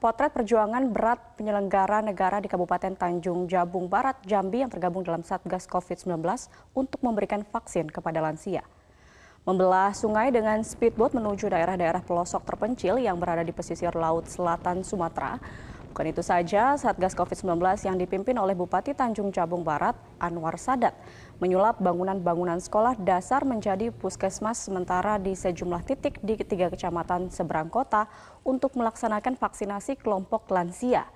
potret perjuangan berat penyelenggara negara di Kabupaten Tanjung Jabung Barat, Jambi yang tergabung dalam Satgas COVID-19 untuk memberikan vaksin kepada lansia. Membelah sungai dengan speedboat menuju daerah-daerah pelosok terpencil yang berada di pesisir Laut Selatan Sumatera Bukan itu saja, Satgas COVID-19 yang dipimpin oleh Bupati Tanjung Jabung Barat, Anwar Sadat, menyulap bangunan-bangunan sekolah dasar menjadi puskesmas sementara di sejumlah titik di ketiga kecamatan seberang kota untuk melaksanakan vaksinasi kelompok lansia.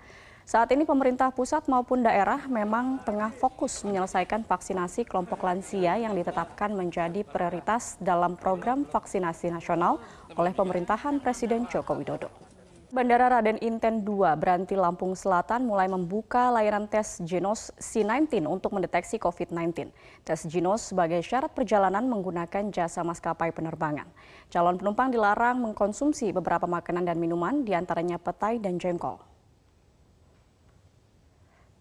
Saat ini pemerintah pusat maupun daerah memang tengah fokus menyelesaikan vaksinasi kelompok lansia yang ditetapkan menjadi prioritas dalam program vaksinasi nasional oleh pemerintahan Presiden Joko Widodo. Bandara Raden Inten II Beranti Lampung Selatan mulai membuka layanan tes genos C19 untuk mendeteksi COVID-19. Tes genos sebagai syarat perjalanan menggunakan jasa maskapai penerbangan. Calon penumpang dilarang mengkonsumsi beberapa makanan dan minuman, di antaranya petai dan jengkol.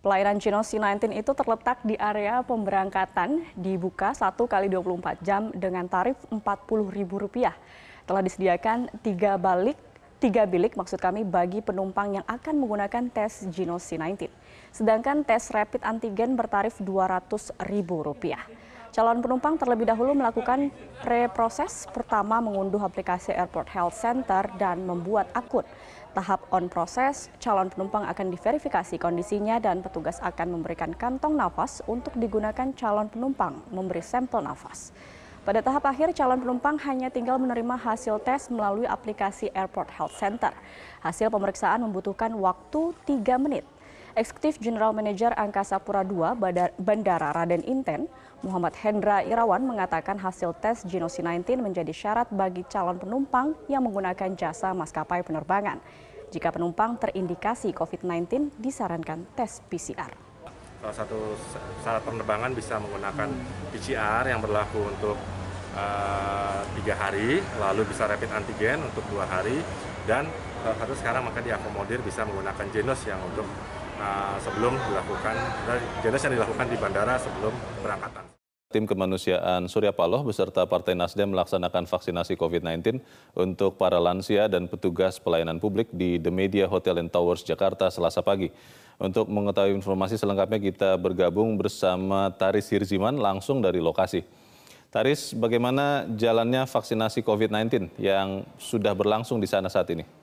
Pelayanan Genos C19 itu terletak di area pemberangkatan, dibuka 1 kali 24 jam dengan tarif Rp40.000. Telah disediakan tiga balik tiga bilik maksud kami bagi penumpang yang akan menggunakan tes Genos C19. Sedangkan tes rapid antigen bertarif Rp200.000. Calon penumpang terlebih dahulu melakukan pre-proses pertama mengunduh aplikasi Airport Health Center dan membuat akun. Tahap on proses, calon penumpang akan diverifikasi kondisinya dan petugas akan memberikan kantong nafas untuk digunakan calon penumpang memberi sampel nafas. Pada tahap akhir, calon penumpang hanya tinggal menerima hasil tes melalui aplikasi Airport Health Center. Hasil pemeriksaan membutuhkan waktu 3 menit. Eksekutif General Manager Angkasa Pura II Bandara Raden Inten, Muhammad Hendra Irawan mengatakan hasil tes Genosi 19 menjadi syarat bagi calon penumpang yang menggunakan jasa maskapai penerbangan. Jika penumpang terindikasi COVID-19, disarankan tes PCR satu syarat penerbangan bisa menggunakan PCR yang berlaku untuk uh, tiga hari, lalu bisa rapid antigen untuk dua hari, dan salah satu sekarang maka diakomodir bisa menggunakan genos yang untuk uh, sebelum dilakukan, genos yang dilakukan di bandara sebelum berangkatan. Tim kemanusiaan Surya Paloh beserta Partai Nasdem melaksanakan vaksinasi COVID-19 untuk para lansia dan petugas pelayanan publik di The Media Hotel and Towers Jakarta selasa pagi. Untuk mengetahui informasi selengkapnya kita bergabung bersama Taris Hirziman langsung dari lokasi. Taris, bagaimana jalannya vaksinasi COVID-19 yang sudah berlangsung di sana saat ini?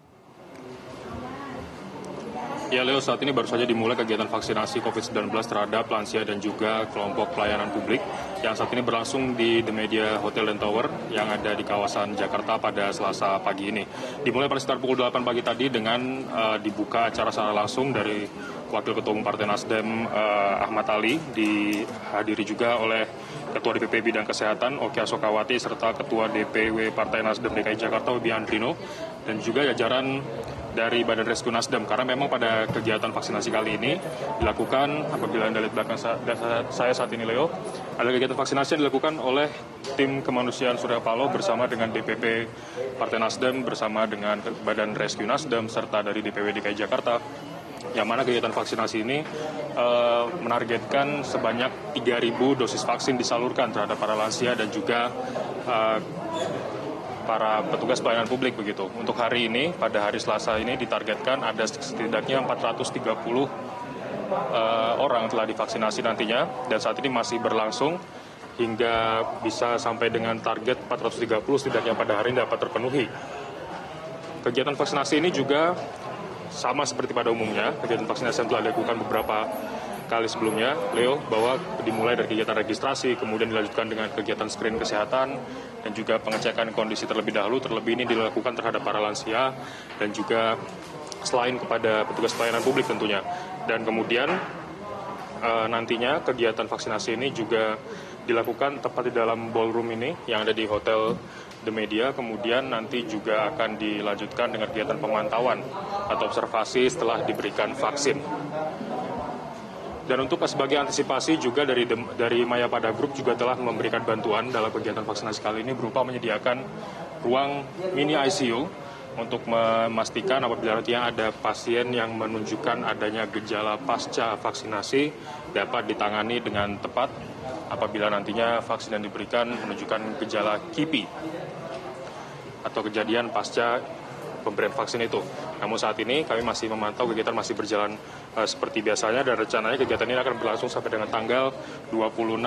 Ya Leo, saat ini baru saja dimulai kegiatan vaksinasi COVID-19 terhadap lansia dan juga kelompok pelayanan publik yang saat ini berlangsung di The Media Hotel dan Tower yang ada di kawasan Jakarta pada selasa pagi ini. Dimulai pada sekitar pukul 8 pagi tadi dengan uh, dibuka acara secara langsung dari Wakil Ketua Umum Partai Nasdem uh, Ahmad Ali, dihadiri juga oleh Ketua DPP Bidang Kesehatan Oki Asokawati serta Ketua DPW Partai Nasdem DKI Jakarta Wibi Andrino dan juga jajaran dari Badan Rescue Nasdem. Karena memang pada kegiatan vaksinasi kali ini dilakukan apabila Anda lihat belakang saya saat ini Leo ada kegiatan vaksinasi yang dilakukan oleh tim kemanusiaan Surya Paloh bersama dengan DPP Partai Nasdem bersama dengan Badan Rescue Nasdem serta dari DPW DKI Jakarta yang mana kegiatan vaksinasi ini uh, menargetkan sebanyak 3.000 dosis vaksin disalurkan terhadap para lansia dan juga uh, para petugas pelayanan publik begitu. Untuk hari ini, pada hari Selasa ini ditargetkan ada setidaknya 430 uh, eh, orang telah divaksinasi nantinya dan saat ini masih berlangsung hingga bisa sampai dengan target 430 setidaknya pada hari ini dapat terpenuhi. Kegiatan vaksinasi ini juga sama seperti pada umumnya, kegiatan vaksinasi yang telah dilakukan beberapa kali sebelumnya, Leo, bahwa dimulai dari kegiatan registrasi, kemudian dilanjutkan dengan kegiatan screening kesehatan, dan juga pengecekan kondisi terlebih dahulu, terlebih ini dilakukan terhadap para lansia, dan juga selain kepada petugas pelayanan publik tentunya. Dan kemudian e, nantinya kegiatan vaksinasi ini juga dilakukan tepat di dalam ballroom ini yang ada di Hotel The Media, kemudian nanti juga akan dilanjutkan dengan kegiatan pemantauan atau observasi setelah diberikan vaksin. Dan untuk sebagai antisipasi juga dari dari Maya Pada Group juga telah memberikan bantuan dalam kegiatan vaksinasi kali ini berupa menyediakan ruang mini ICU untuk memastikan apabila nantinya ada pasien yang menunjukkan adanya gejala pasca vaksinasi dapat ditangani dengan tepat apabila nantinya vaksin yang diberikan menunjukkan gejala KIPI atau kejadian pasca pemberian vaksin itu. Namun saat ini kami masih memantau kegiatan masih berjalan uh, seperti biasanya dan rencananya kegiatan ini akan berlangsung sampai dengan tanggal 26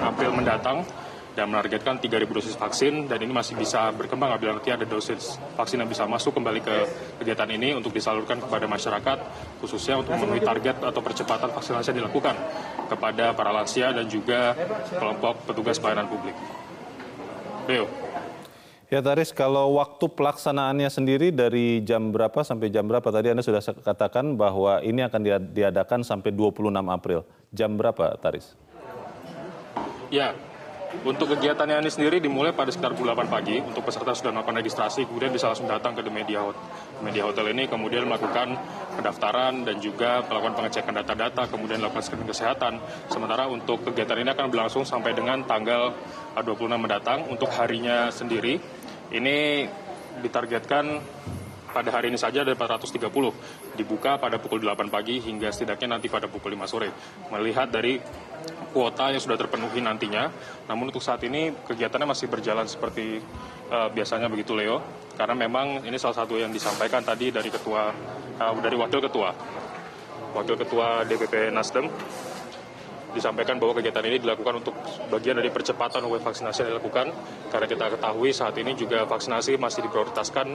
April mendatang dan menargetkan 3.000 dosis vaksin dan ini masih bisa berkembang apabila nanti ada dosis vaksin yang bisa masuk kembali ke kegiatan ini untuk disalurkan kepada masyarakat khususnya untuk memenuhi target atau percepatan vaksinasi yang dilakukan kepada para lansia dan juga kelompok petugas pelayanan publik. Leo. Ya Taris, kalau waktu pelaksanaannya sendiri dari jam berapa sampai jam berapa? Tadi Anda sudah katakan bahwa ini akan diadakan sampai 26 April. Jam berapa Taris? Ya, untuk kegiatannya ini sendiri dimulai pada sekitar pukul 8 pagi untuk peserta sudah melakukan registrasi, kemudian bisa langsung datang ke Media, Media Hotel ini, kemudian melakukan pendaftaran dan juga melakukan pengecekan data-data, kemudian melakukan screening kesehatan. Sementara untuk kegiatan ini akan berlangsung sampai dengan tanggal 26 mendatang. Untuk harinya sendiri, ini ditargetkan pada hari ini saja ada 430 dibuka pada pukul 8 pagi hingga setidaknya nanti pada pukul 5 sore. Melihat dari kuota yang sudah terpenuhi nantinya, namun untuk saat ini kegiatannya masih berjalan seperti uh, biasanya begitu Leo, karena memang ini salah satu yang disampaikan tadi dari ketua uh, dari wakil ketua. Wakil ketua DPP Nasdem disampaikan bahwa kegiatan ini dilakukan untuk bagian dari percepatan upaya vaksinasi yang dilakukan karena kita ketahui saat ini juga vaksinasi masih diprioritaskan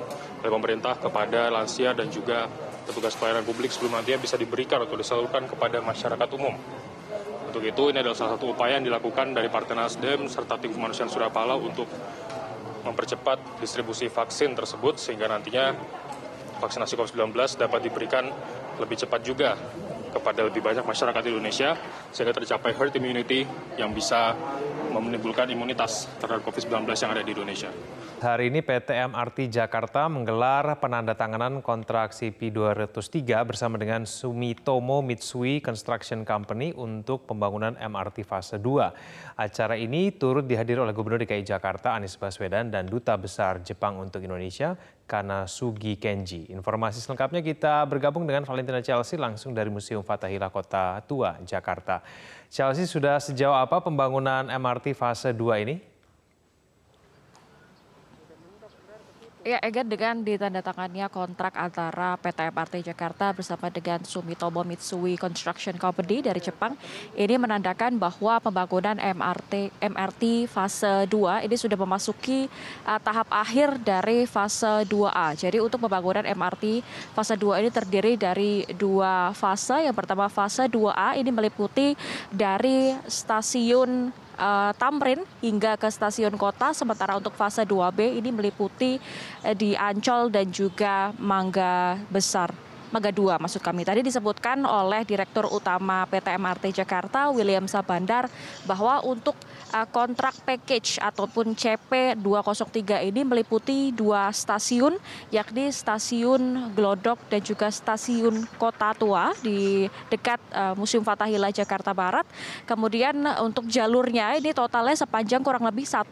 oleh pemerintah kepada lansia dan juga petugas pelayanan publik sebelum nantinya bisa diberikan atau disalurkan kepada masyarakat umum. Untuk itu ini adalah salah satu upaya yang dilakukan dari Partai Nasdem serta tim kemanusiaan Surapala untuk mempercepat distribusi vaksin tersebut sehingga nantinya vaksinasi COVID-19 dapat diberikan lebih cepat juga kepada lebih banyak masyarakat Indonesia sehingga tercapai herd immunity yang bisa menimbulkan imunitas terhadap COVID-19 yang ada di Indonesia. Hari ini PT MRT Jakarta menggelar penandatanganan kontrak CP203 bersama dengan Sumitomo Mitsui Construction Company untuk pembangunan MRT fase 2. Acara ini turut dihadiri oleh Gubernur DKI Jakarta Anies Baswedan dan Duta Besar Jepang untuk Indonesia Kana Sugi Kenji. Informasi selengkapnya kita bergabung dengan Valentina Chelsea langsung dari Museum Fatahila Kota Tua, Jakarta. Chelsea sudah sejauh apa pembangunan MRT fase 2 ini? Ya, Egan dengan ditandatangannya kontrak antara PT MRT Jakarta bersama dengan Sumitomo Mitsui Construction Company dari Jepang ini menandakan bahwa pembangunan MRT MRT fase 2 ini sudah memasuki uh, tahap akhir dari fase 2A. Jadi untuk pembangunan MRT fase 2 ini terdiri dari dua fase. Yang pertama fase 2A ini meliputi dari stasiun uh, Tamrin hingga ke stasiun kota. Sementara untuk fase 2B ini meliputi uh, di Ancol dan juga Mangga Besar. Mangga 2 maksud kami. Tadi disebutkan oleh Direktur Utama PT MRT Jakarta William Sabandar bahwa untuk uh, kontrak package ataupun CP 203 ini meliputi dua stasiun yakni stasiun Glodok dan juga stasiun Kota Tua di dekat uh, Museum Fatahila Jakarta Barat. Kemudian uh, untuk jalurnya ini totalnya sepanjang kurang lebih 1,4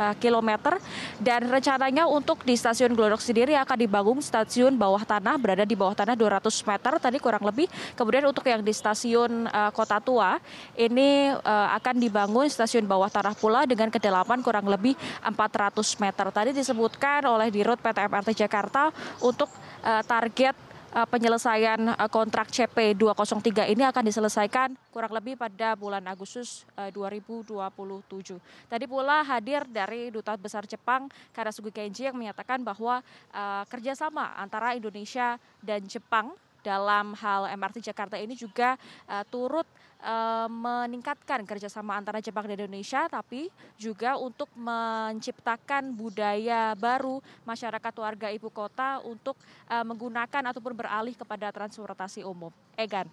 uh, kilometer dan rencananya untuk di stasiun Glodok sendiri akan dibangun stasiun bawah tanah berada di bawah tanah 200 meter tadi kurang lebih. Kemudian untuk yang di stasiun uh, Kota Tua ini uh, akan dibangun stasiun bawah tanah pula dengan kedalaman kurang lebih 400 meter. Tadi disebutkan oleh Dirut PT MRT Jakarta untuk uh, target penyelesaian uh, kontrak CP 203 ini akan diselesaikan kurang lebih pada bulan Agustus uh, 2027. Tadi pula hadir dari Duta Besar Jepang Karasugi Kenji yang menyatakan bahwa uh, kerjasama antara Indonesia dan Jepang dalam hal MRT Jakarta ini juga uh, turut uh, meningkatkan kerjasama antara Jepang dan Indonesia, tapi juga untuk menciptakan budaya baru masyarakat warga ibu kota untuk uh, menggunakan ataupun beralih kepada transportasi umum. Egan.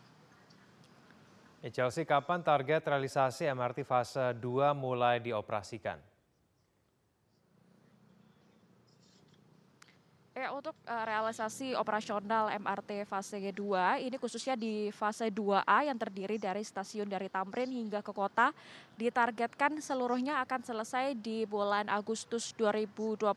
Chelsea, kapan target realisasi MRT fase 2 mulai dioperasikan? Ya, untuk uh, realisasi operasional MRT fase 2 ini khususnya di fase 2A yang terdiri dari stasiun dari Tamrin hingga ke kota ditargetkan seluruhnya akan selesai di bulan Agustus 2027.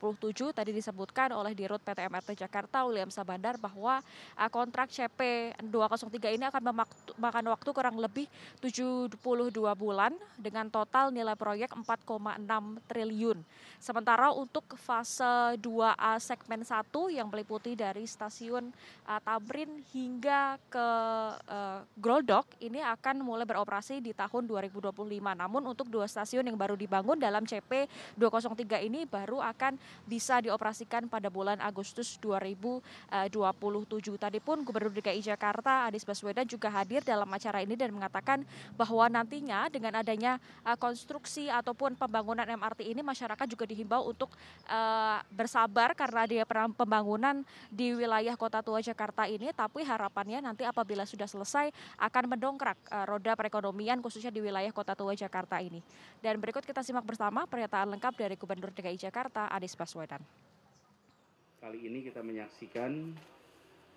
Tadi disebutkan oleh Dirut PT MRT Jakarta William Sabandar bahwa uh, kontrak CP 203 ini akan memakan waktu kurang lebih 72 bulan dengan total nilai proyek 4,6 triliun. Sementara untuk fase 2A segmen 1 yang meliputi dari stasiun uh, Tamrin hingga ke uh, Groldok ini akan mulai beroperasi di tahun 2025. Namun untuk dua stasiun yang baru dibangun dalam CP 203 ini baru akan bisa dioperasikan pada bulan Agustus 2027. Tadi pun Gubernur DKI Jakarta Anies Baswedan juga hadir dalam acara ini dan mengatakan bahwa nantinya dengan adanya uh, konstruksi ataupun pembangunan MRT ini masyarakat juga dihimbau untuk uh, bersabar karena dia pembangunan di wilayah Kota Tua Jakarta ini, tapi harapannya nanti apabila sudah selesai akan mendongkrak roda perekonomian khususnya di wilayah Kota Tua Jakarta ini. Dan berikut kita simak bersama pernyataan lengkap dari Gubernur DKI Jakarta Anies Baswedan. Kali ini kita menyaksikan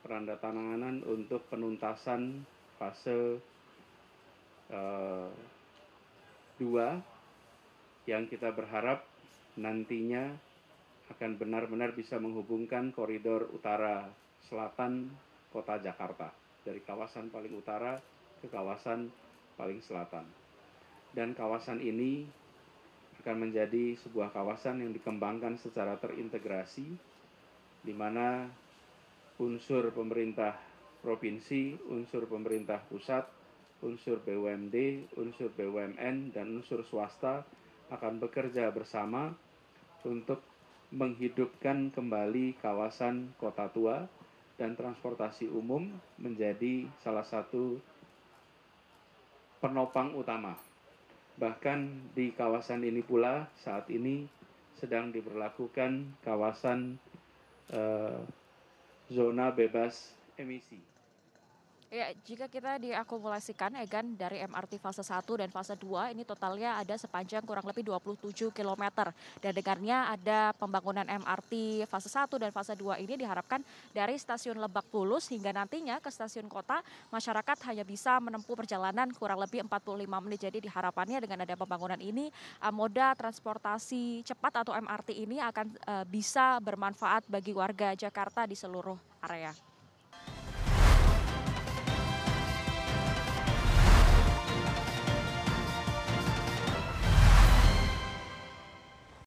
perandatanganan untuk penuntasan fase uh, 2 yang kita berharap nantinya akan benar-benar bisa menghubungkan koridor utara selatan kota Jakarta dari kawasan paling utara ke kawasan paling selatan. Dan kawasan ini akan menjadi sebuah kawasan yang dikembangkan secara terintegrasi di mana unsur pemerintah provinsi, unsur pemerintah pusat, unsur BUMD, unsur BUMN, dan unsur swasta akan bekerja bersama untuk menghidupkan kembali kawasan kota tua dan transportasi umum menjadi salah satu penopang utama. Bahkan di kawasan ini pula saat ini sedang diberlakukan kawasan eh, zona bebas emisi. Ya, jika kita diakumulasikan Egan dari MRT fase 1 dan fase 2 ini totalnya ada sepanjang kurang lebih 27 km. Dan dengarnya ada pembangunan MRT fase 1 dan fase 2 ini diharapkan dari stasiun Lebak Bulus hingga nantinya ke stasiun kota masyarakat hanya bisa menempuh perjalanan kurang lebih 45 menit. Jadi diharapannya dengan ada pembangunan ini eh, moda transportasi cepat atau MRT ini akan eh, bisa bermanfaat bagi warga Jakarta di seluruh area.